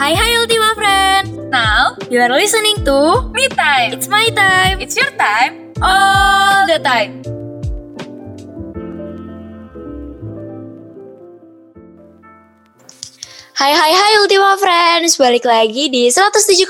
Hai hai Ultima Friends Now you are listening to Me time. It's my time It's your time. all the time Hai hai hai Ultima Friends Balik lagi di 107,7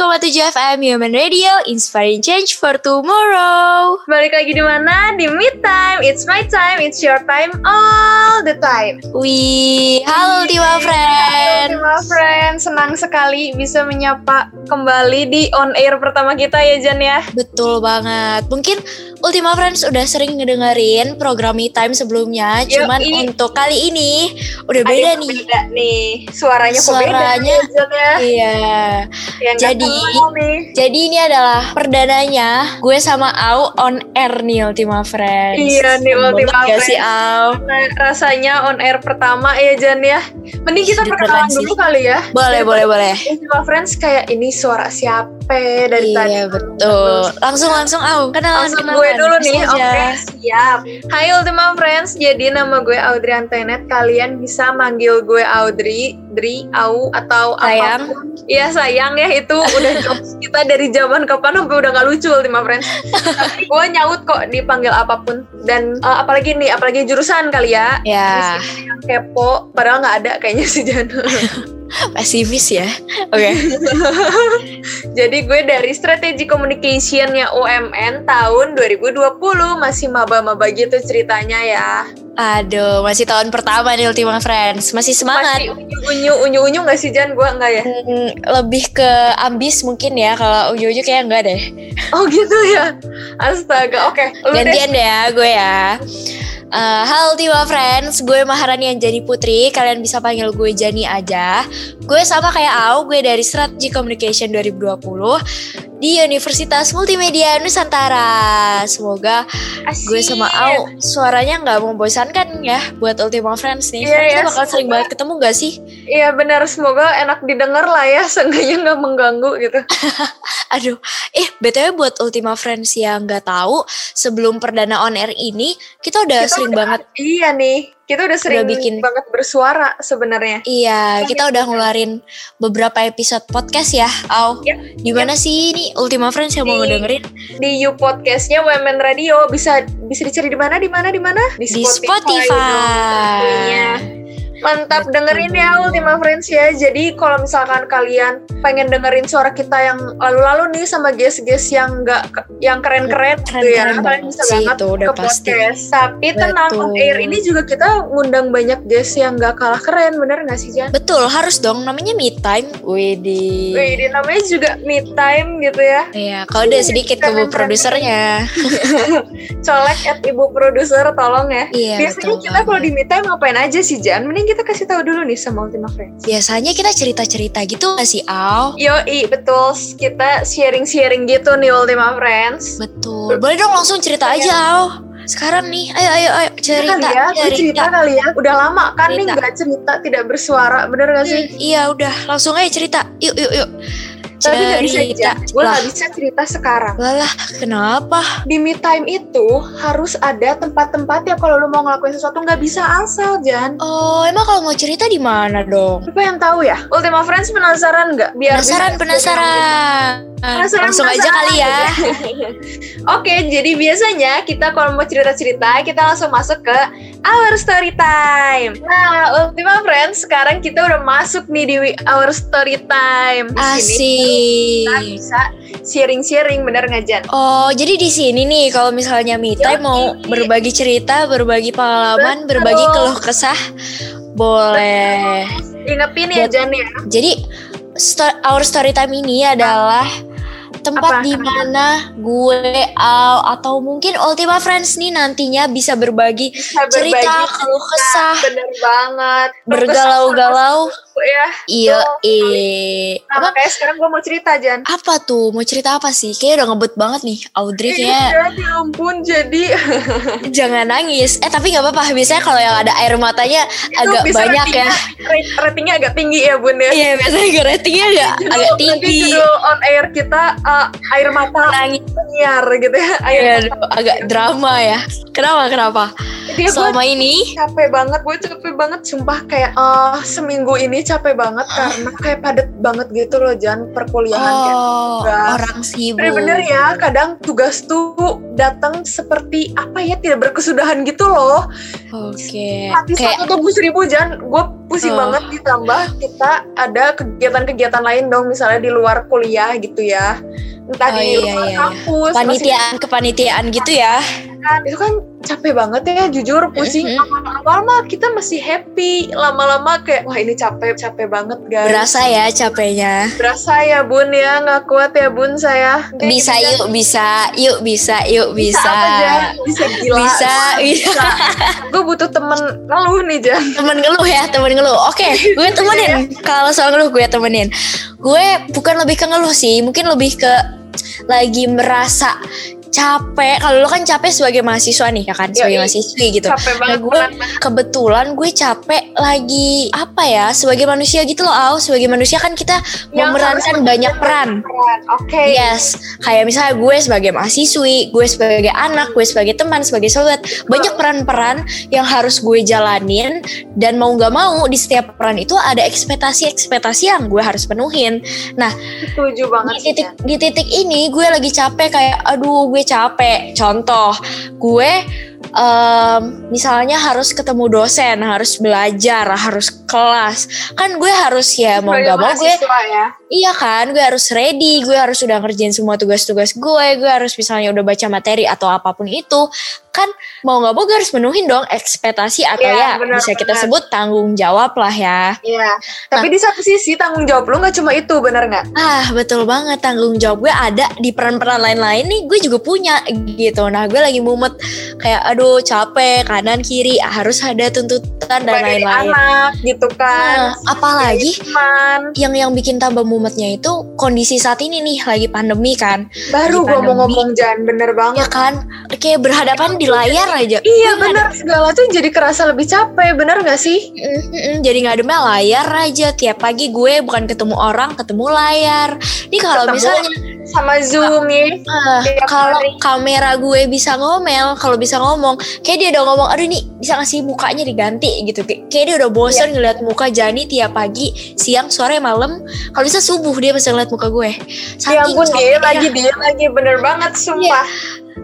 FM Human Radio Inspiring Change for Tomorrow Balik lagi di mana? Di me time. It's my time. It's your time. All the time. Wih, halo Ultima Friends Ultima friend, senang sekali bisa menyapa kembali di on air pertama kita ya Jan ya. Betul banget. Mungkin Ultima Friends udah sering ngedengerin program Me Time sebelumnya, Yoi. cuman untuk kali ini udah beda yang nih. Beda nih. Suaranya beda Suaranya- ya. Iya. Yang Jadi-. Jadi ini adalah perdananya gue sama Au on air nih Ultima Friends. Iya nih, Ultima gak sih Friends. Au? Nah, rasanya on air pertama ya Jan ya. Mending kita perkenalan dulu kali ya. Boleh, boleh, boleh. Ultima Friends kayak ini suara siapa dari tadi. Iya betul. Langsung langsung Au kenalan Langsung kenalan. gue dulu nih, oke aja. siap Hai Ultima Friends, jadi nama gue Audrey Antoinette Kalian bisa manggil gue Audrey, Dri, Au, atau Sayang. apa pun Iya sayang ya, itu udah kita dari zaman kapan sampai udah gak lucu Ultima Friends Tapi gue nyaut kok dipanggil apa pun Dan eh, apalagi nih, apalagi jurusan kali ya Ya, Di sini yang kepo, padahal gak ada kayaknya sih Jan pesimis ya. Oke. Jadi gue dari Strategi Communication-nya UMN tahun 2020 Masih maba-maba gitu ceritanya ya Aduh, masih tahun pertama nih Ultima Friends. Masih semangat. Masih unyu-unyu, unyu-unyu gak sih Jan? Gue enggak ya? Hmm, lebih ke ambis mungkin ya kalau unyu-unyu kayak enggak deh. Oh gitu ya? Astaga, oke. Deh. Gantian deh ya gue ya. Halo Ultima Friends, gue Maharani Anjani Putri. Kalian bisa panggil gue Jani aja. Gue sama kayak Au, gue dari Strategy Communication 2020 di Universitas Multimedia Nusantara. Semoga Asyik. gue sama Au suaranya nggak membosankan ya buat Ultima Friends nih. Iya, Kan kita iya, bakal sering banget ketemu gak sih? Iya benar, semoga enak didengar lah ya. Seenggaknya nggak mengganggu gitu. Aduh, eh btw buat Ultima Friends yang nggak tahu, sebelum perdana on air ini kita udah Kita sering udah- banget, Iya nih, kita udah sering bikin- banget bersuara sebenarnya. iya kita udah ngeluarin beberapa episode podcast ya, Au. Ya, Di mana sih ini Ultima Friends yang mau Di- ngedengerin? Di You Podcastnya Women Radio bisa bisa dicari di mana di mana di mana? Di dong, Spotify. tentunya. Mantap dengerin ya Ultima Friends ya. Jadi kalau misalkan kalian pengen dengerin suara kita yang lalu-lalu nih sama guest-guest yang enggak yang keren-keren gitu ya, Keren-keren kalian bisa sih, banget itu udah ke pasti. podcast. Tapi tenang Betul. on air ini juga kita ngundang banyak guest yang gak kalah keren, bener gak sih Jan? Betul, harus dong namanya me time. Widih. Wih, ini namanya juga me time gitu ya. Iya, kalau udah sedikit ke bu produsernya. Colek at ibu produser tolong ya. Iya, Biasanya betul kita kalau di me time ngapain aja sih Jan? Mending kita kasih tahu dulu nih sama Ultima Friends. Biasanya kita cerita-cerita gitu gak sih, Au? Yoi, betul. Kita sharing-sharing gitu nih Ultima Friends. Betul. Boleh dong langsung cerita aja, Au. Sekarang nih, ayo ayo ayo cerita, kali ya, gue cerita kali ya. Udah lama kan nih Cerita. nggak cerita, tidak bersuara, bener gak sih? Hmm, iya udah, langsung aja cerita. Yuk yuk yuk. Tapi nggak bisa aja. Gue nggak bisa cerita sekarang. lah, kenapa? Di me time itu harus ada tempat-tempat ya kalau lu mau ngelakuin sesuatu nggak bisa asal Jan. Oh, emang kalau mau cerita di mana dong? Siapa yang tahu ya? Ultima Friends penasaran nggak? Biar Penasaran, penasaran. Penasaran, langsung aja penasaran. kali ya. Oke, jadi biasanya kita kalau mau cerita-cerita, kita langsung masuk ke Our Story Time. Nah, Ultima Friends, sekarang kita udah masuk nih di Our Story Time. Sini kita bisa sharing-sharing, bener nggak Jan? Oh, jadi di sini nih kalau misalnya time mau berbagi cerita, berbagi pengalaman, Betul. berbagi keluh kesah, boleh. Ingetin ya Jan ya. Jadi sto- our story time ini adalah tempat di mana gue Al, atau mungkin Ultima Friends nih nantinya bisa berbagi Bisa cerita berbagi keluh kesah, Bener banget. bergalau-galau. Ya. Iya, eh. Nah, Apa, makanya sekarang gue mau cerita Jan. apa tuh? Mau cerita apa sih? Kayaknya udah ngebut banget nih. Audrey kayak Iya, ya ampun. Jadi jangan nangis. Eh tapi nggak apa-apa. Biasanya kalau yang ada air matanya itu agak banyak ya. ratingnya- rate- Ratingnya agak tinggi ya bun ya. Iya biasanya ratingnya agak, Judul- agak nanti tinggi. judul on air kita uh, air mata Nangis. penyiar gitu ya. Air Iya, mata agak drama ya. Kenapa? Kenapa? Gue Selama ini capek banget, gue capek banget sumpah kayak eh seminggu ini capek banget karena kayak padet banget gitu loh Jan perkuliahan kayak Oh, tugas. orang sibuk. Bener-bener ya, kadang tugas tuh datang seperti apa ya tidak berkesudahan gitu loh. Oke. Hati Kayak satu tunggu seribu Jan, gue pusing Oh. banget ditambah kita ada kegiatan-kegiatan lain dong, misalnya di luar kuliah gitu ya. Entah Oh, di iya, luar iya. kampus, kepanitiaan gitu ya. Kan itu kan capek banget ya jujur pusing. Mhm. awal mah kita masih happy. Lama-lama kayak wah ini capek capek banget guys. Berasa ya capeknya. berasa ya bun ya. Nggak kuat ya bun saya. Bisa yuk, bisa, yuk bisa, yuk bisa. apa Jan? bisa gila. Bisa, bisa. gue butuh temen ngeluh nih Jan. Temen ngeluh ya temen ngeluh. Oke gue temenin. Kalau soal ngeluh gue temenin. Gue bukan lebih ke ngeluh sih mungkin lebih ke lagi merasa capek. Kalau lo kan capek sebagai mahasiswa nih ya kan? Sebagai Yoi. mahasiswi gitu. Capek Nah, banget gue bulan kebetulan gue capek lagi apa ya sebagai manusia gitu loh Au. Sebagai manusia kan kita Yang memerankan banyak peran. oke. Yes, kayak misalnya gue sebagai mahasiswi, gue sebagai anak, gue sebagai teman, sebagai sahabat, banyak peran-peran yang harus gue jalanin dan mau nggak mau di setiap peran itu ada ekspektasi-ekspektasi yang gue harus penuhin. setuju banget Di titik Jan. di titik ini gue lagi capek kayak aduh gue capek. Contoh, gue em, misalnya harus ketemu dosen, harus belajar, harus kelas. Kan gue harus ya mau nggak mau gue ya Iya kan, gue harus ready, gue harus udah ngerjain semua tugas-tugas gue, gue harus misalnya udah baca materi atau apa pun itu. Kan mau gak mau gue harus menuhin dong ekspektasi atau Iya, ya benar, bisa kita benar. sebut tanggung jawab lah ya. Iya, tapi di satu sisi tanggung jawab lu nggak cuma itu, bener nggak? Ah betul banget, tanggung jawab gue ada di peran-peran lain-lain nih gue juga punya gitu. Nah gue lagi mumet kayak aduh capek kanan kiri harus ada tuntutan dan lain-lain. anak gitu kan. Nah, apalagi Teman. yang yang bikin tambah mumetnya itu kondisi saat ini nih lagi pandemi kan. Baru gue mau ngomong Jan, bener banget. ya kan kayak berhadapan di layar aja Iya bener, segala tuh jadi kerasa lebih capek, bener gak sih? Mm-mm, jadi ngademnya layar aja tiap pagi gue bukan ketemu orang ketemu layar ini kalau misalnya Sama Zoom ah, tiap kalau kamera gue bisa ngomel kalau bisa ngomong kayak dia udah ngomong aduh nih bisa ngasih mukanya diganti? Gitu. Kay- kayak dia udah bosan ngeliat muka Jani tiap pagi siang sore malam. Kalau bisa subuh dia bisa ngeliat muka gue. Ya ampun dia lagi dia lagi bener banget sumpah.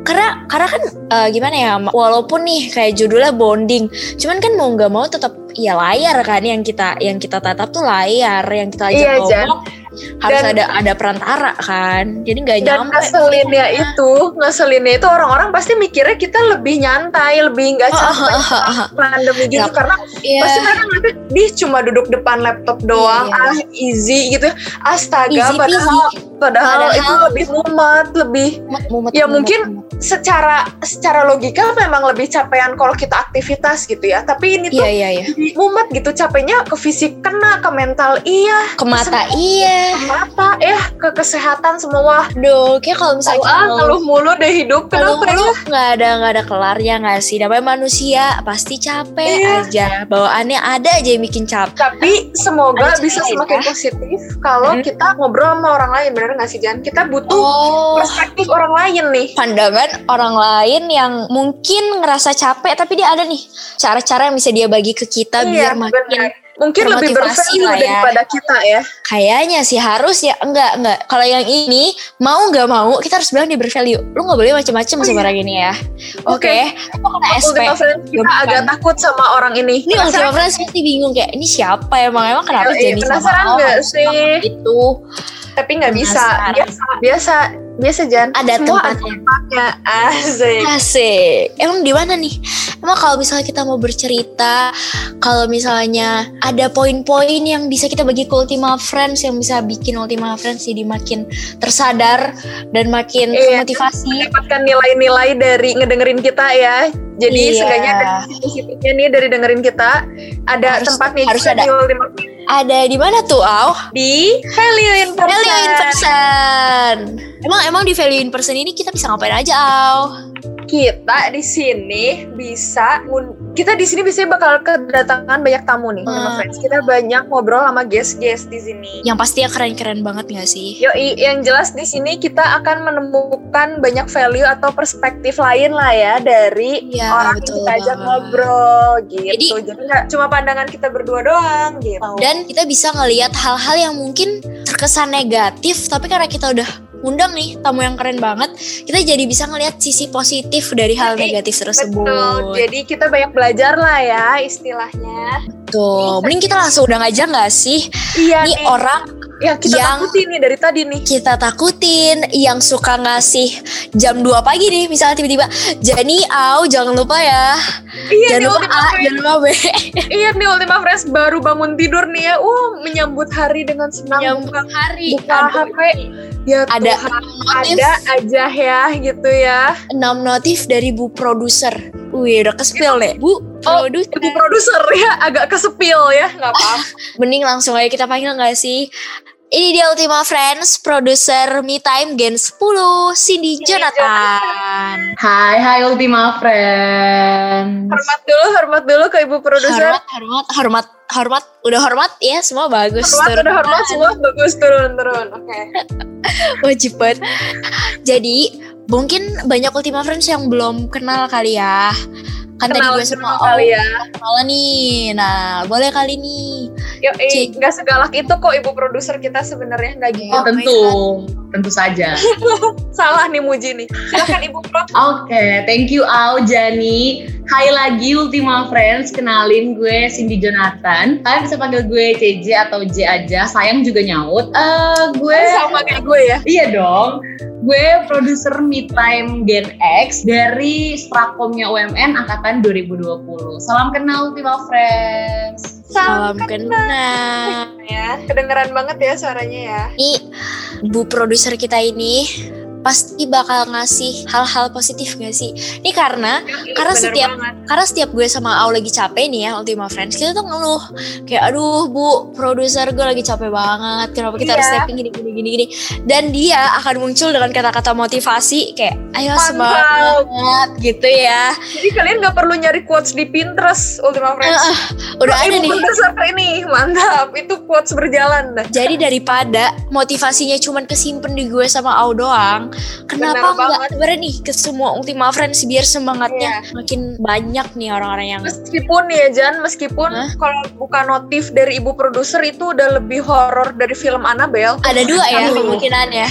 karena karena kan eh, gimana ya walaupun nih kayak judulnya bonding cuman kan mau nggak mau tetap ya layar kan yang kita yang kita tatap tuh layar yang kita ajak Iya, Jan. ngomong harus Dan- ada ada perantara kan jadi nggak Dan nyampe ngeselinnya itu, ngeselinnya itu orang-orang pasti mikirnya kita lebih nyantai, lebih nggak Ah, ah, capek ah, ah, ah. pandemi gitu Ya, karena Iya. pasti mereka ngeliatnya dia cuma duduk depan laptop doang, Iya, ah easy gitu. Astaga, Easy padahal padahal Padahal- itu lebih mumet, lebih Mumet, mumet, Ya, mumet, mungkin mumet. secara secara logika memang lebih capean kalau kita aktivitas gitu ya. Tapi ini tuh iya iya iya jadi mumet gitu capeknya ke fisik kena, ke mental iya, ke mata iya ke mata ya, ke kesehatan semua. Aduh, kayak kalau misalnya kita ah, ngeluh- ngeluh mulu deh hidup Kalau kenapa ya? ngeluh nggak ada nggak ada kelarnya nggak sih namanya manusia pasti capek Iya. aja bawaannya ada aja yang bikin capek Tapi semoga Ada bisa cara semakin ya. positif kalau Hmm. kita ngobrol sama orang lain, bener nggak sih Jan? Kita butuh oh perspektif orang lain nih. pandangan orang lain yang mungkin ngerasa capek tapi dia ada nih cara-cara yang bisa dia bagi ke kita biar makin benar. Mungkin lebih bervalue ya. daripada kita ya. kayaknya sih harus ya enggak enggak kalau yang ini mau nggak mau kita harus bilang dia bervalue lu nggak boleh macam-macam Oh, sama iya. orang ini ya oke. Lu kena SP kita Gampang. agak takut sama orang ini. ini Ultima Friends pasti bingung kayak ini siapa emang emang kenapa Iya, iya, jadi penasaran sama nggak sih? itu tapi nggak bisa. Biasa, biasa, biasa Jan. ada Semua tempatnya. Asik. Asik. Emang di mana nih? Emang kalau misalnya kita mau bercerita, kalau misalnya ada poin-poin yang bisa kita bagi ke Ultima Friends yang bisa bikin Ultima Friends jadi makin tersadar dan makin Iya. termotivasi. Mendapatkan nilai-nilai dari ngedengerin kita ya. Jadi Iya. seenggaknya ada nih dari dengerin kita. Ada Harus- tempat nih harus ada. di Ultima Friends. Ada di mana tuh, Au? di value in person. Value in person. Emang emang di value in person ini kita bisa ngapain aja, Au? Kita di sini bisa kita di sini biasanya bakal kedatangan banyak tamu nih, Hmm. friends. Kita banyak ngobrol sama guest-guest di sini. Yang pasti yang keren-keren banget gak sih? Yoi, yang jelas di sini kita akan menemukan banyak value atau perspektif lain lah ya dari Iya, orang betul yang kita ajak banget. ngobrol gitu. Jadi- Jadi nggak cuma pandangan kita berdua doang gitu. Dan kita bisa ngelihat hal-hal yang mungkin terkesan negatif, tapi karena kita udah undang nih tamu yang keren banget, kita jadi bisa ngelihat sisi positif dari hal negatif tersebut. Betul. Jadi kita banyak belajar lah ya istilahnya. Tuh, mending kita langsung undang aja gak sih? Iya Nih nih. orang Ya kita yang- takutin nih dari tadi nih. kita takutin yang suka ngasih jam 2 pagi nih misalnya tiba-tiba Jani au jangan lupa ya Iya jangan nih lupa Ultima A jangan lupa B Iya nih Ultima Friends baru bangun tidur nih ya. Wah menyambut hari dengan senang. Menyambut buka, hari buka Aduh, HP. Ya ada Tuhan, notif ada aja ya gitu ya. 6 notif dari bu produser Wih udah kespil deh Bu Oh, produser Ibu produser ya agak kesepil ya nggak apa-apa. Mending langsung aja kita panggil gak sih Ini dia Ultima Friends Produser Me Time Gen 10 Cindy Cindy Jonathan Hai, hai Ultima Friends. hormat dulu, hormat dulu ke ibu produser. Hormat, hormat, hormat, hormat Udah hormat ya semua bagus Hormat, Turun udah hormat semua bagus turun turun. Oke. wajib banget. Jadi mungkin banyak Ultima Friends yang belum kenal kali ya. Kan tadi gue sama dulu kali ya. kenalan nih. Nah, boleh kali nih. Yuk, eh, nggak segalak itu kok ibu produser kita sebenarnya nggak gitu. Oh tentu, tentu saja. Salah nih Muji nih. Silakan ibu pro. Oke, thank you Au, Jani. Hai lagi Ultima Friends, kenalin gue Cindy Jonathan. Kalian bisa panggil gue CJ atau J aja, sayang juga nyaut. Eh, gue Sama kayak gue ya. Iya dong. Gue produser Me Time Gen X dari Strakomnya UMN angkatan 2020. Salam kenal Ultima Friends. Salam kenal. ya. Kedengeran banget ya suaranya ya. Nih, Bu produser kita ini pasti bakal ngasih hal-hal positif gak sih? Ini karena Karena Bener setiap- banget. karena setiap gue sama Au lagi capek nih ya Ultima Friends kita tuh ngeluh kayak aduh bu produser gue lagi capek banget kenapa kita harus Iya. stepping gini gini gini gini dan dia akan muncul dengan kata-kata motivasi kayak ayo semangat gitu ya Jadi kalian nggak perlu nyari quotes di Pinterest Ultima Friends. udah Wah, ada nih ini mantap. Itu quotes berjalan jadi daripada motivasinya cuman kesimpan di gue sama Au doang kenapa sebenarnya nih ke semua Ultima Friends biar semangatnya Iya. makin banyak nih orang-orang yang Meskipun ya Jan, meskipun Hah? kalau buka notif dari ibu produser itu udah lebih horor dari film Annabelle. ada dua ya kemungkinannya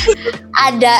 ada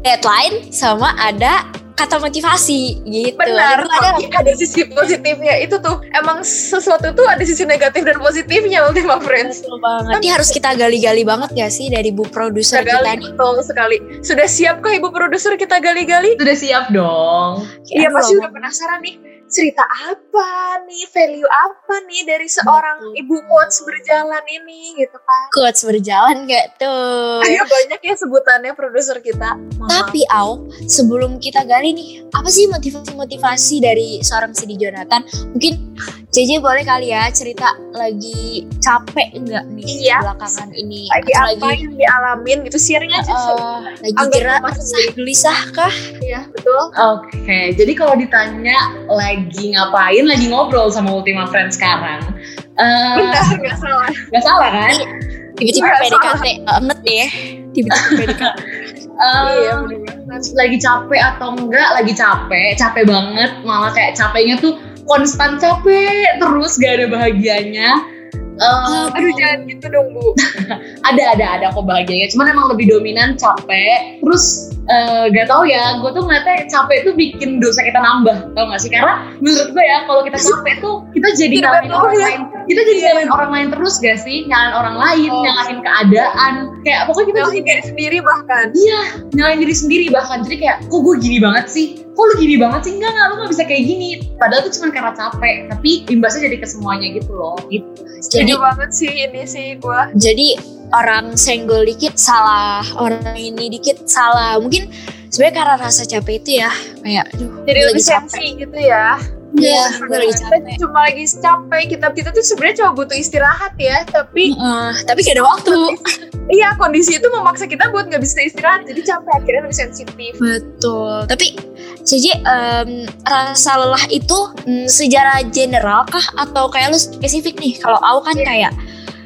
deadline sama ada kata motivasi gitu Benar, Ada ada tapi ada sisi positifnya. Itu tuh emang sesuatu tuh ada sisi negatif dan positifnya Ultima Friends. Betul banget. Ini harus kita gali-gali banget ya sih dari bu produser Kita gali nih. betul sekali. Sudah siapkah ibu produser kita gali-gali? Sudah siap dong. Iya pasti udah penasaran nih cerita apa nih, value apa nih dari seorang Betul. ibu quotes berjalan ini gitu kan. Quotes berjalan gak tuh? Ayo banyak ya sebutannya produser kita. Mohon Tapi Au, sebelum kita gali nih, apa sih motivasi-motivasi dari seorang Sidi Jonathan? Mungkin JJ boleh kali ya cerita lagi capek enggak nih Iya. belakangan ini? lagi Atau apa yang dialamin gitu sharing aja eh, lagi Anggap gerak gelisah kah? ya betul Oke, jadi kalau ditanya lagi ngapain, lagi ngobrol sama Ultima Friends sekarang. Eh, benar nggak salah Gak salah kan? Tiba-tiba PDKT banget ya. Tiba-tiba PDKT. Eh, iya benar lagi capek atau enggak lagi capek capek banget malah kayak capeknya tuh konstan capek terus gak ada bahagianya Eh, aduh jangan gitu dong bu. Ada ada ada kok bahagianya. Cuman emang lebih dominan capek. Terus eh, gak tau ya gue tuh ngeliatnya capek tuh bikin dosa kita nambah tau gak sih? Karena menurut gue ya kalau kita capek tuh kita jadi nyalain betul, orang ya. lain kita jadi nyalain orang lain terus gak sih? Nyalain orang lain Oh. nyalain keadaan. Kayak pokoknya kita jadi nyalahin diri sendiri bahkan. Iya, nyalain diri sendiri bahkan. Jadi kayak kok gue gini banget sih? Kok lu gini banget sih? Enggak enggak lu gak bisa kayak gini. Padahal tuh cuma karena capek tapi imbasnya jadi ke semuanya gitu loh gitu. Jadi Setuju banget sih ini sih gua. Jadi orang senggol dikit salah, orang ini dikit salah. Mungkin sebenarnya karena rasa capek itu ya. Kayak aduh jadi gue lebih sensi gitu ya Iya, gue lagi kita capek. cuma lagi capek kita kita tuh sebenarnya cuma butuh istirahat ya tapi Heeh, tapi gak ada waktu. iya kondisi itu memaksa kita buat nggak bisa istirahat jadi capek akhirnya lebih sensitif Betul. Tapi CJ um, rasa lelah itu mm, secara general kah atau kayak lu spesifik nih? Kalau aku kan kayak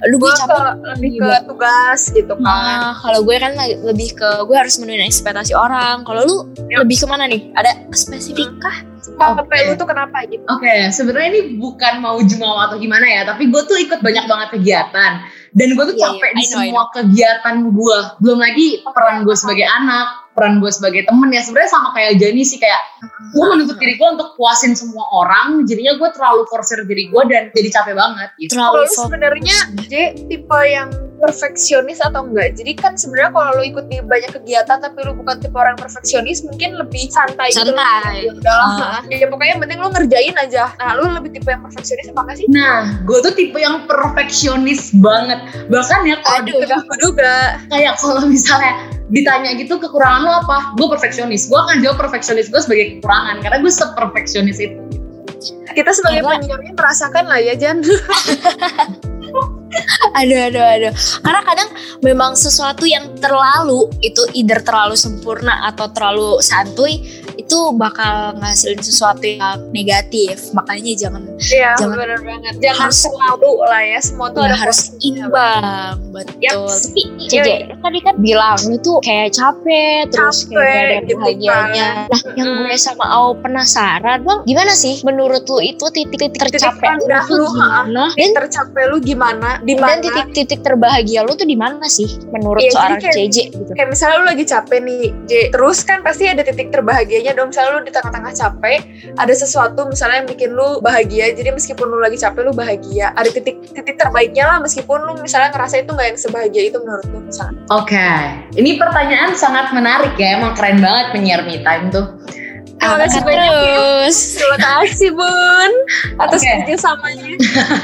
lu gue capek lebih ke tugas gitu kan. Nah, kalau gue kan lagi- lebih ke gue harus menuhin ekspektasi orang. Kalau lu Yap. lebih ke mana nih? Ada spesifik kah? Capek lu tuh kenapa gitu? Oke, sebenarnya ini bukan mau jumawa atau gimana ya, tapi gue tuh ikut banyak banget kegiatan. Dan gue tuh Iya, capek iya, di know, semua kegiatan gue. Belum lagi peran gue sebagai anak, peran gue sebagai temen ya. Sebenarnya sama kayak Jani sih, kayak gue menuntut diri gue untuk puasin semua orang. Jadinya gue terlalu forsir diri gue dan jadi capek banget gitu. Terlalu sebenarnya J tipe yang perfeksionis atau enggak? Jadi kan sebenarnya kalau lu ikut di banyak kegiatan tapi lu bukan tipe orang perfeksionis mungkin lebih santai, gitu. Santai. Ya udahlah. Ah. Ya pokoknya yang penting lu ngerjain aja. Nah, lu lebih tipe yang perfeksionis apa enggak sih? Nah, gue tuh tipe yang perfeksionis banget. Bahkan ya kalau Aduh. Udah kuduga. kayak kalau misalnya ditanya gitu kekurangan lo apa? Gue perfeksionis. Gue akan jawab perfeksionis gue sebagai kekurangan karena gue seperfeksionis itu. Kita sebagai penyiarnya merasakan lah ya, Jan. Aduh, aduh, aduh. Karena kadang memang sesuatu yang terlalu itu either terlalu sempurna atau terlalu santuy itu bakal ngasilin sesuatu yang negatif. Makanya jangan Iya, Jangan- benar banget. Jangan harus- selalu lah ya, semua tuh ya, ada harus imbang, betul. Yaps. Tapi Iya, iya. tadi kan bilang lu tuh kayak capek, terus Capek, kayak ada gitu bahagianya. kan. Nah, yang gue sama Au penasaran, bang, gimana sih menurut lu itu titik-titik tercapek lu tuh lu, ha-ha. gimana? Dan tercapai lu gimana? Di dan titik-titik terbahagia lu tuh di mana sih menurut Iya, jadi seorang kayak- CJ gitu? kayak misalnya lu lagi capek nih, J. Terus kan pasti ada titik terbahagianya dong. Misalnya lu di tengah-tengah capek, ada sesuatu misalnya yang bikin lu bahagia. Jadi meskipun lu lagi capek, lu bahagia. Ada titik titik terbaiknya lah meskipun lu misalnya ngerasa itu nggak yang sebahagia itu menurut lu misalnya. Oke, ini pertanyaan sangat menarik ya. Emang keren banget penyiar me time tuh. Terima kasih banyak ya. terus? Terima kasih Bun atas Oke. kerjasamanya.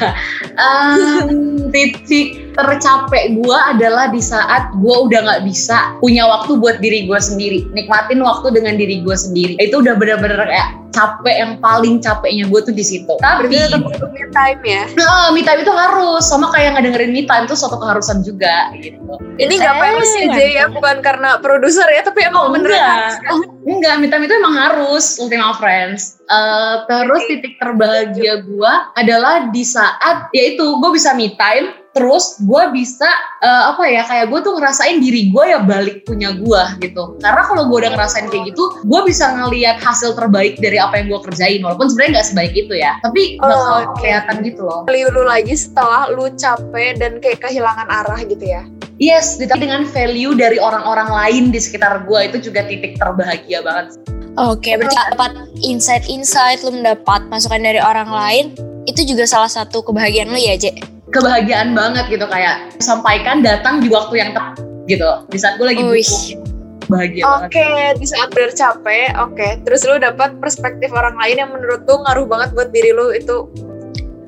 Em, titik tercapek gue adalah di saat gue udah nggak bisa punya waktu buat diri gue sendiri nikmatin waktu dengan diri gue sendiri itu udah bener-bener kayak capek yang paling capeknya gue tuh di situ tapi butuh me time ya. nah, me time itu harus sama kayak ngedengerin me time itu suatu keharusan juga gitu Ini nggak Eh, payah sih J ya, bukan karena produser ya, tapi emang Oh, beneran enggak. harus kan? Enggak, me time itu emang harus Ultima Friends. Eh, terus titik terbahagia gue adalah di saat yaitu gue bisa me time, terus gue bisa eh, apa ya kayak gue tuh ngerasain diri gue ya balik punya gue gitu. Karena kalau gue udah ngerasain kayak gitu, gue bisa ngelihat hasil terbaik dari apa yang gue kerjain. Walaupun sebenarnya nggak sebaik itu ya, tapi Oh, bakal oke. kelihatan gitu loh. lu lagi setelah lu capek dan kayak kehilangan arah gitu ya. Yes, ditambah dengan value dari orang-orang lain di sekitar gue itu juga titik terbahagia banget. Oke, berarti dapat insight-insight, lu mendapat masukan dari orang lain, itu juga salah satu kebahagiaan lu ya, J? Kebahagiaan banget gitu kayak sampaikan datang di waktu yang tepat gitu di saat gue lagi butuh bahagia Oke, banget di saat bener capek, oke. Terus lu dapat perspektif orang lain yang menurut lu ngaruh banget buat diri lu itu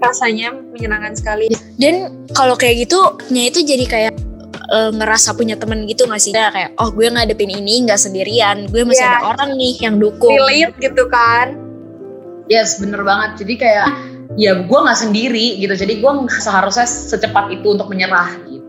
rasanya menyenangkan sekali. Dan kalau kayak gitu, nya itu jadi kayak eh, ngerasa punya temen gitu gak sih? Kayak, kayak, oh gue ngadepin ini nggak sendirian, gue masih Iya. ada orang nih yang dukung. Relate gitu kan. yes bener banget jadi kayak ya gue nggak sendiri gitu. Jadi gue seharusnya secepat itu untuk menyerah gitu.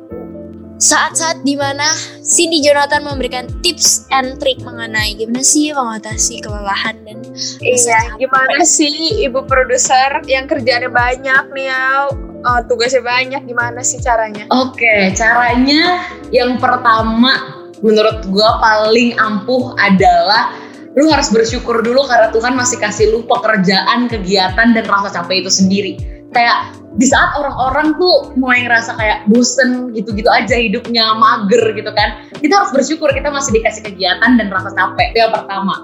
Saat-saat di mana Cindy Jonathan memberikan tips and trick mengenai gimana sih mengatasi kelelahan dan Iya, gimana sih ibu produser yang kerjaannya banyak nih ya, eh, tugasnya banyak, gimana sih caranya? oke caranya yang pertama menurut gue paling ampuh adalah lu harus bersyukur dulu karena Tuhan masih kasih lu pekerjaan, kegiatan dan rasa capek itu sendiri. Kayak di saat orang-orang tuh mulai ngerasa kayak bosen gitu-gitu aja hidupnya mager gitu kan, kita harus bersyukur kita masih dikasih kegiatan dan rasa capek. Itu yang pertama.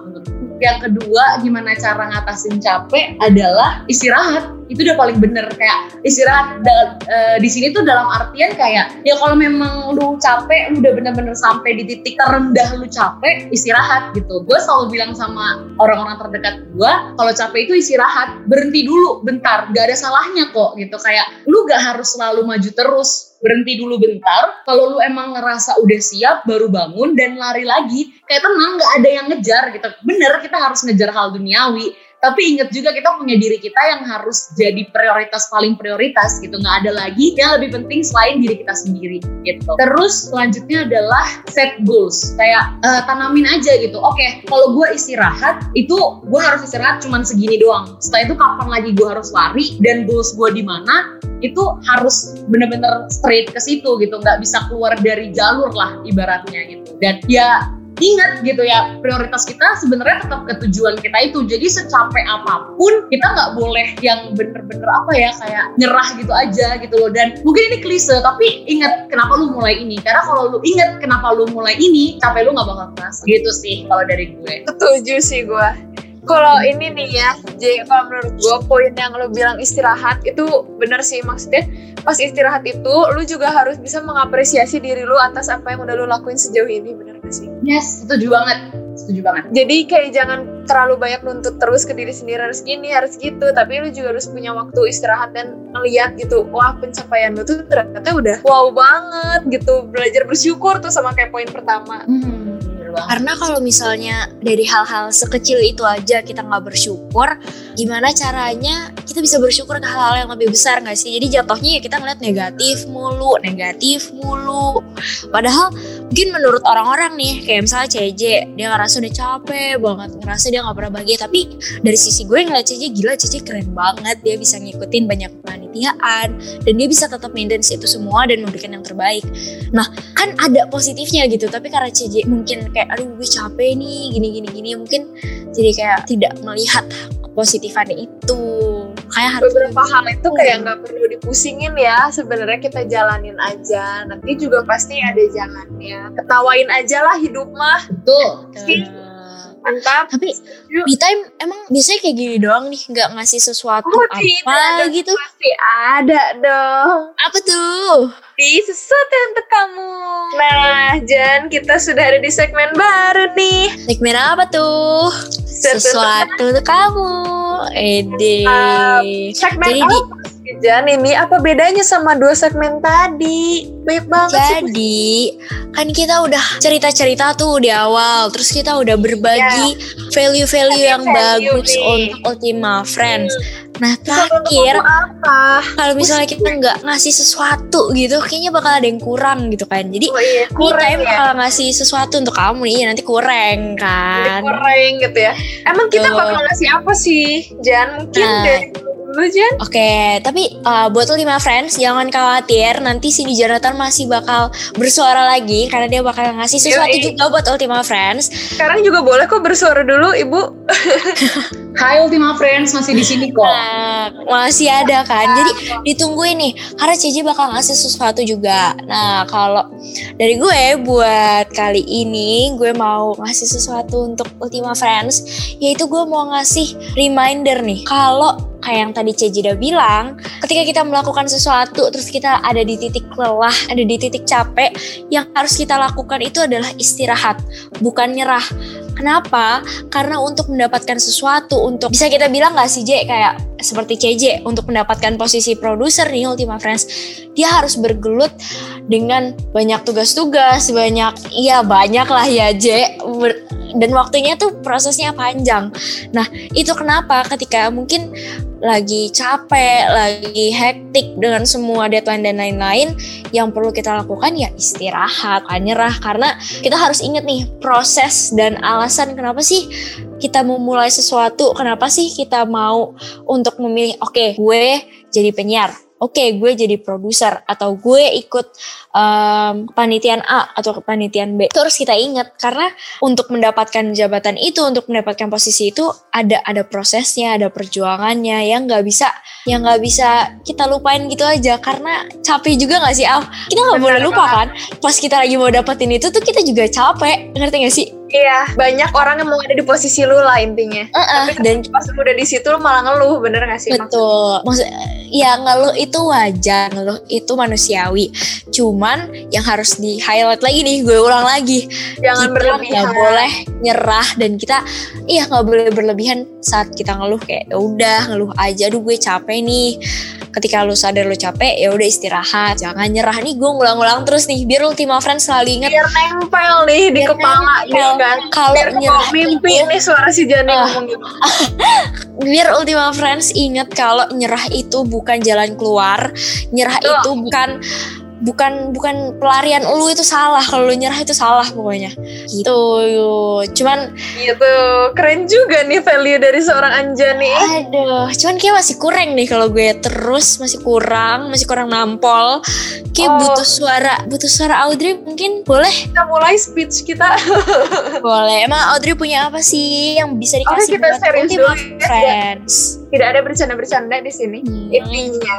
Yang kedua, gimana cara ngatasin capek adalah istirahat. Itu udah paling bener kayak istirahat da- eh, di sini tuh dalam artian kayak ya kalau memang lu capek, lu udah bener-bener sampai di titik terendah lu capek, istirahat gitu. Gue selalu bilang sama orang-orang terdekat gue, kalau capek itu istirahat, berhenti dulu bentar, gak ada salahnya kok gitu. Kayak lu gak harus selalu maju terus, berhenti dulu bentar. Kalau lu emang ngerasa udah siap, baru bangun dan lari lagi. Kayak tenang, gak ada yang ngejar gitu. Bener, kita harus ngejar hal duniawi. Tapi inget juga kita punya diri kita yang harus jadi prioritas paling prioritas gitu. Nggak ada lagi yang lebih penting selain diri kita sendiri gitu. Terus selanjutnya adalah set goals. Kayak uh, tanamin aja gitu. Oke kalau gue istirahat itu gue harus istirahat cuman segini doang. Setelah itu kapan lagi gue harus lari dan goals gue di mana itu harus bener-bener straight ke situ gitu. Nggak bisa keluar dari jalur lah ibaratnya gitu. Dan ya ingat gitu ya prioritas kita sebenarnya tetap ke tujuan kita itu. Jadi secapek apa pun kita nggak boleh yang bener-bener apa ya kayak nyerah gitu aja gitu loh. Dan mungkin ini klise tapi ingat kenapa lu mulai ini. Karena kalau lu ingat kenapa lu mulai ini capek lu nggak bakal kerasa gitu sih kalau dari gue. Setuju sih gue kalau ini nih ya, J, kalau menurut gue poin yang lo bilang istirahat itu bener sih maksudnya pas istirahat itu lu juga harus bisa mengapresiasi diri lu atas apa yang udah lu lakuin sejauh ini bener gak sih? Yes, setuju banget, setuju banget. Jadi kayak jangan terlalu banyak nuntut terus ke diri sendiri harus gini harus gitu, tapi lu juga harus punya waktu istirahat dan ngeliat gitu, wah pencapaian lu tuh ternyata udah wow banget gitu, belajar bersyukur tuh sama kayak poin pertama. Hmm karena kalau misalnya dari hal-hal sekecil itu aja kita nggak bersyukur, gimana caranya kita bisa bersyukur ke hal-hal yang lebih besar nggak sih? Jadi jatuhnya ya kita ngeliat negatif mulu, negatif mulu. Padahal mungkin menurut orang-orang nih, kayak misalnya CJ, dia ngerasa udah capek banget, ngerasa dia nggak pernah bahagia. Tapi dari sisi gue ngeliat CJ, gila CJ keren banget, dia bisa ngikutin banyak panitiaan, dan dia bisa tetap maintain itu semua dan memberikan yang terbaik. Nah, kan ada positifnya gitu, tapi karena CJ mungkin kayak aduh gue capek nih gini gini gini mungkin jadi kayak tidak melihat kepositifannya itu kayak harus beberapa hal itu kayak nggak perlu dipusingin ya sebenarnya kita jalanin aja. Nanti juga pasti ada jalannya. Ketawain aja lah hidup mah. Betul. Mantap. Tapi me time emang biasanya kayak gini doang nih nggak ngasih sesuatu oh, apa gitu? pasti ada dong. Apa tuh di sesuatu untuk kamu nah Jan kita sudah ada di segmen baru nih segmen apa tuh sesuatu untuk kamu Ede uh, segmen Jadi apa? Jan ini apa bedanya sama dua segmen tadi? Baik banget Jadi sih. kan kita udah cerita-cerita tuh di awal, terus kita udah berbagi iya. value-value yeah. yang value bagus nih. untuk Ultima Friends. Hmm. Nah terakhir kalau misalnya kita nggak ngasih sesuatu gitu, kayaknya bakal ada yang kurang gitu kan. Jadi oh, iya, kurang, me time ya. kalau ngasih sesuatu untuk kamu nih, ya nanti kurang kan. Nanti kurang gitu ya. Emang kita bakal ngasih apa sih? Jangan mungkin nah, dari dulu Jen. Oke, okay, tapi uh, buat lima friends jangan khawatir nanti si Jonathan masih bakal bersuara lagi karena dia bakal ngasih sesuatu Yui. juga buat Ultima Friends. Sekarang juga boleh kok bersuara dulu, Ibu. Hai Ultima Friends, masih di sini kok. Nah, masih ada kan. Jadi ditunggu ini karena Cici bakal ngasih sesuatu juga. Nah, kalau dari gue buat kali ini gue mau ngasih sesuatu untuk Ultima Friends yaitu gue mau ngasih reminder nih kalau kayak yang tadi Ceji udah bilang, ketika kita melakukan sesuatu terus kita ada di titik lelah, ada di titik capek, yang harus kita lakukan itu adalah istirahat, bukan nyerah. Kenapa? Karena untuk mendapatkan sesuatu, untuk bisa kita bilang gak sih J kayak seperti CJ untuk mendapatkan posisi produser nih Ultima Friends, dia harus bergelut dengan banyak tugas-tugas, banyak, iya banyak lah ya J, dan waktunya tuh prosesnya panjang. Nah itu kenapa ketika mungkin lagi capek, lagi hektik dengan semua deadline dan lain-lain, yang perlu kita lakukan ya istirahat, nyerah karena kita harus ingat nih proses dan alasan kenapa sih kita mau mulai sesuatu, kenapa sih kita mau untuk memilih oke okay, gue jadi penyiar, oke okay, gue jadi produser atau gue ikut um, panitian A atau panitian B. Terus kita ingat karena untuk mendapatkan jabatan itu untuk mendapatkan posisi itu ada ada prosesnya ada perjuangannya yang nggak bisa yang nggak bisa kita lupain gitu aja. Karena capek juga nggak sih Al? Kita nggak boleh lupa kan? Pas kita lagi mau dapetin itu tuh kita juga capek. Ngerti gak sih Iya, banyak orang yang mau ada di posisi lu lah intinya. Uh -uh, Tapi dan pas lu udah di situ lu malah ngeluh, bener gak sih? Betul. Maksud, ya ngeluh itu wajar, ngeluh itu manusiawi. Cuman yang harus di highlight lagi nih, gue ulang lagi. Jangan kita berlebihan. Gak boleh nyerah dan kita, iya nggak boleh berlebihan saat kita ngeluh kayak ya udah ngeluh aja, aduh gue capek nih ketika lu sadar lu capek ya udah istirahat jangan nyerah nih gue ngulang-ngulang terus nih biar Ultima Friends selalu inget biar nempel nih di kepala nempel. gitu kan kalau nyerah mimpi itu- nih suara si Jani Ah. ngomong gitu biar Ultima Friends inget kalau nyerah itu bukan jalan keluar nyerah Betul. itu bukan bukan bukan pelarian lu itu salah. Kalau lu nyerah itu salah pokoknya. Gitu cuman gitu keren juga nih value dari seorang Anjani. Aduh cuman kayak masih kurang nih kalau gue. Terus masih kurang masih kurang nampol. Kayak Oh. butuh suara butuh suara Audrey mungkin boleh? Kita mulai speech kita. Boleh. Emang Audrey punya apa sih yang bisa dikasih kita buat serius dulu ya. Friends? Tidak ada bercanda-bercanda di sini. Hmm. intinya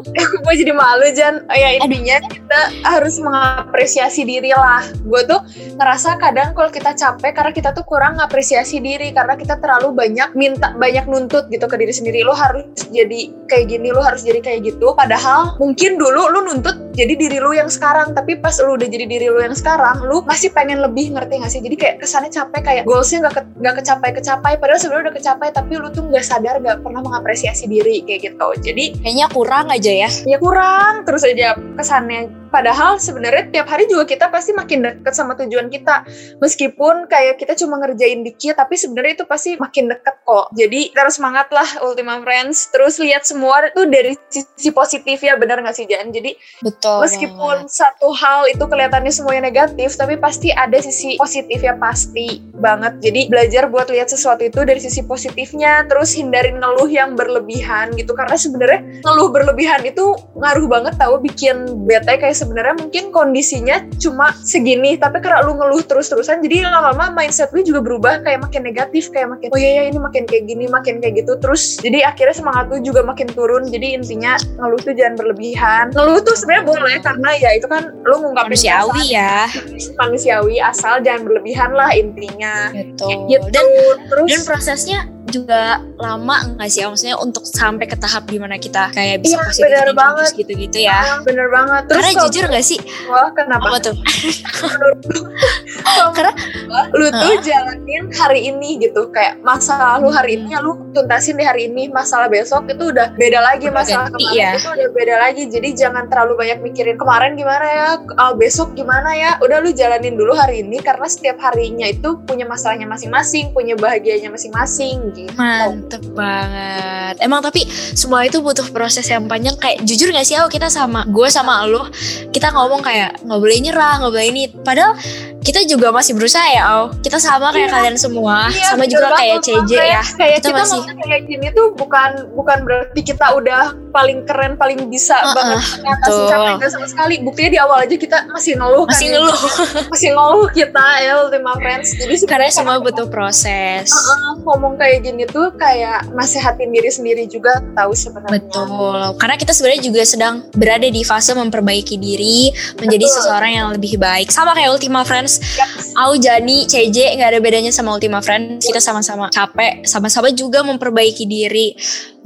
gue jadi malu Jan. Oh, ya intinya kita harus mengapresiasi diri lah. Gue tuh ngerasa kadang kalau kita capek karena kita tuh kurang ngapresiasi diri karena kita terlalu banyak minta banyak nuntut gitu ke diri sendiri. Lo harus jadi kayak gini lo harus jadi kayak gitu. Padahal mungkin dulu lu nuntut jadi diri lu yang sekarang. Tapi pas lu udah jadi diri lu yang sekarang lu masih pengen lebih ngerti gak sih? Jadi kayak kesannya capek kayak goalsnya nggak ke, nggak kecapai kecapai padahal sebenarnya udah kecapai tapi lu tuh nggak sadar nggak pernah mengapresiasi diri kayak gitu. Jadi kayaknya kurang aja ya. Ya kurang terus aja kesannya padahal sebenarnya tiap hari juga kita pasti makin deket sama tujuan kita. Meskipun kayak kita cuma ngerjain dikit tapi sebenarnya itu pasti makin deket kok. Jadi terus semangat lah Ultima Friends. Terus lihat semua itu dari sisi positif ya benar nggak sih Jan? Jadi betul meskipun satu hal itu kelihatannya semuanya negatif tapi pasti ada sisi positif ya pasti banget. Jadi belajar buat lihat sesuatu itu dari sisi positifnya terus hindarin ngeluh yang berlebihan gitu. Karena sebenarnya ngeluh berlebihan itu ngaruh banget tahu bikin bete kayak sebenarnya mungkin kondisinya cuma segini tapi karena lu ngeluh terus-terusan jadi lama-lama mindset lu juga berubah kayak makin negatif kayak makin oh iya ya ini makin kayak gini makin kayak gitu. Terus jadi akhirnya semangat lu juga makin turun jadi intinya ngeluh tuh jangan berlebihan. Ngeluh tuh sebenarnya boleh karena ya itu kan lu ngungkapin manusiawi ya. manusiawi asal jangan berlebihan lah intinya. Gitu gitu dan terus dan prosesnya juga lama nggak sih? Maksudnya untuk sampai ke tahap di mana kita kayak bisa Iya, positif thinking banget. gitu-gitu ya. Bener banget. Terus karena kalau jujur gak sih? Gua kenapa? Apa tuh? Karena lu tuh jalanin hari ini gitu. Kayak masalah lu hari ini ya lu tuntasin di hari ini. Masalah besok itu udah beda lagi. Masalah ganti, kemarin ya. itu udah beda lagi. Jadi jangan terlalu banyak mikirin kemarin gimana ya ah, besok gimana ya. Udah lu jalanin dulu hari ini karena setiap harinya itu punya masalahnya masing-masing punya bahagianya masing-masing gitu mantep banget. Emang tapi semua itu butuh proses yang panjang. Kayak jujur gak sih Au, kita sama gue sama lo kita ngomong kayak nggak boleh nyerah nggak boleh ini. Padahal kita juga masih berusaha ya Au kita sama kayak Iya. kalian semua Iya, sama juga banget, kayak CJ ya Kayak Kita kita, masih- ngomong kayak gini tuh bukan bukan berarti kita udah paling keren, paling bisa Uh-uh, banget ngatasin betul. capek enggak sama sekali. Buktinya di awal aja kita masih ngeluh masih kan, ya. ngeluh masih ngeluh kita ya Ultima Friends. Jadi karena semua butuh proses Uh-uh, ngomong kayak gini tuh kayak nasehatin diri sendiri juga tahu sebenarnya. Betul, karena kita sebenarnya juga sedang berada di fase memperbaiki diri menjadi Betul. seseorang yang lebih baik. Sama kayak Ultima Friends, Yaps. Au, Jani, CJ nggak ada bedanya sama Ultima Friends. Kita sama-sama capek, sama-sama juga memperbaiki diri,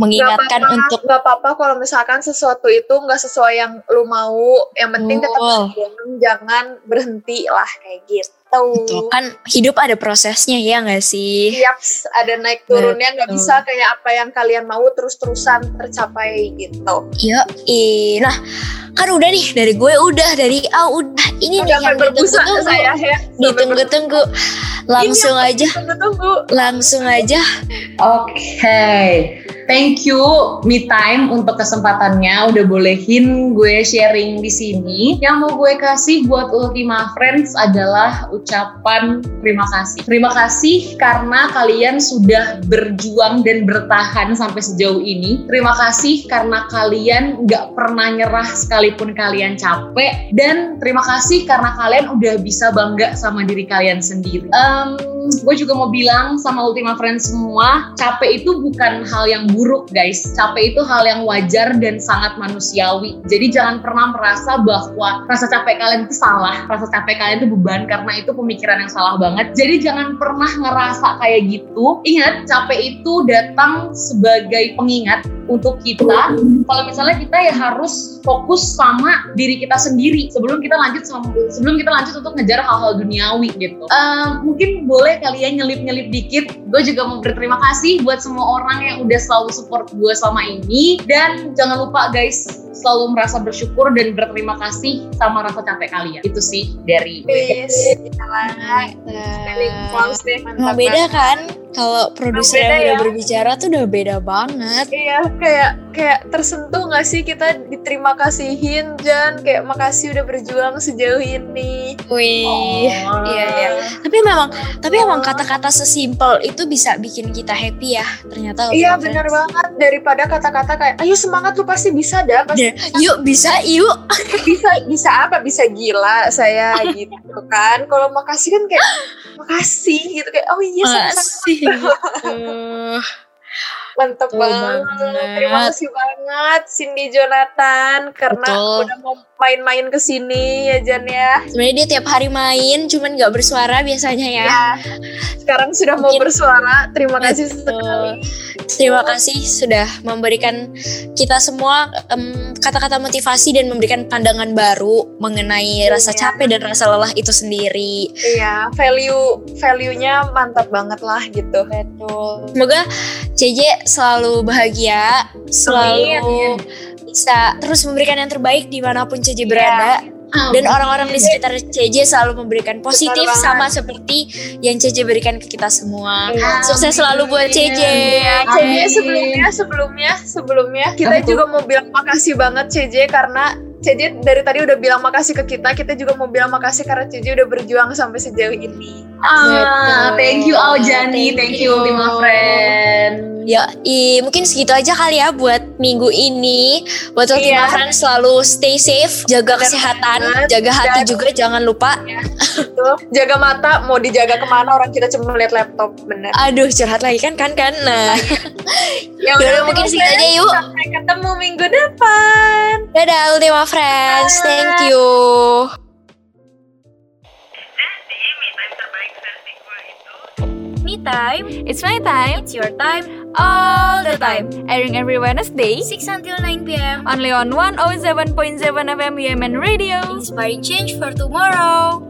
mengingatkan apa-apa, untuk nggak apa-apa kalau misalkan sesuatu itu nggak sesuai yang lu mau. Yang penting tetap Betul. jangan, jangan berhenti lah kayak gitu. Betul, kan hidup ada prosesnya ya nggak sih? Yaps, ada naik turunnya nggak bisa kayak apa yang kalian mau terus-terusan tercapai gitu. Yuk, nah kan udah nih dari gue udah dari Au udah. Ini nih Udah sampai yang ditunggu-tunggu, saya ya. ditunggu-tunggu, langsung aja, langsung aja. Oke, thank you Me Time untuk kesempatannya udah bolehin gue sharing di sini. Yang mau gue kasih buat Ultima Friends adalah ucapan terima kasih. Terima kasih karena kalian sudah berjuang dan bertahan sampai sejauh ini. Terima kasih karena kalian nggak pernah nyerah sekalipun kalian capek. Dan terima kasih karena kalian udah bisa bangga sama diri kalian sendiri. Em, gue juga mau bilang sama Ultima Friends semua, capek itu bukan hal yang buruk guys. Capek itu hal yang wajar dan sangat manusiawi. Jadi jangan pernah merasa bahwa rasa capek kalian itu salah, rasa capek kalian itu beban karena itu pemikiran yang salah banget. Jadi jangan pernah ngerasa kayak gitu. Ingat, capek itu datang sebagai pengingat untuk kita kalau misalnya kita ya harus fokus sama diri kita sendiri sebelum kita lanjut sama, sebelum kita lanjut untuk ngejar hal-hal duniawi gitu. Uh, mungkin boleh kalian nyelip-nyelip dikit. Gue juga mau berterima kasih buat semua orang yang udah selalu support gue selama ini dan jangan lupa guys selalu merasa bersyukur dan berterima kasih sama rasa capek kalian. Itu sih dari Yes, Mantap. beda kan? Kalau produser yang udah ya. berbicara tuh udah beda banget. Iya, kayak kayak tersentuh gak sih kita diterima kasihin Jan kayak makasih udah berjuang sejauh ini. Wih, oh. iya iya. Tapi memang tapi emang kata-kata sesimpel itu bisa bikin kita happy ya ternyata. Iya benar banget daripada kata-kata kayak ayo semangat lu pasti bisa dah. Pasti yuk bisa yuk. bisa bisa apa? Bisa gila saya gitu kan. Kalau makasih kan kayak makasih gitu kayak oh iya makasih gitu. Mantep banget. banget. Terima kasih banget Cindy Jonathan karena Betul. udah mau main-main ke sini ya Jan ya. Sebenarnya dia tiap hari main cuman nggak bersuara biasanya ya. ya. Sekarang sudah Mungkin. mau bersuara. Terima Betul. kasih sekali. Terima kasih sudah memberikan kita semua kata-kata um, motivasi dan memberikan pandangan baru mengenai rasa iya. capek dan rasa lelah itu sendiri. Iya, value value-nya mantap banget lah gitu. Betul. Semoga CJ selalu bahagia, selalu Amin. bisa terus memberikan yang terbaik di mana pun CJ berada. Yeah dan orang-orang di sekitar CJ selalu memberikan positif sama seperti yang CJ berikan ke kita semua. Amin. Sukses selalu buat CJ. CJ sebelumnya sebelumnya sebelumnya kita juga mau bilang makasih banget CJ karena CJ dari tadi udah bilang makasih ke kita, kita juga mau bilang makasih karena CJ udah berjuang sampai sejauh ini. Ah, thank you Aljani, thank, thank you Ultima Friend. Ya, i, mungkin segitu aja kali ya buat minggu ini. Buat Ultima iya. Friend selalu stay safe, jaga Bener kesehatan, banget. jaga hati Dan, juga jangan lupa. Ya, jaga mata, mau dijaga ke mana orang kita cuma lihat laptop, bener. Aduh, curhat lagi kan kan kan. Nah. ya udah mungkin segitu aja yuk. Sampai ketemu minggu depan. Dadah Ultima friends. Thank you. Me time. It's my time. It's your time. All the time. Airing every Wednesday. 6 until 9 p.m. Only on 107.7 FM UMN Radio. Inspiring change for tomorrow.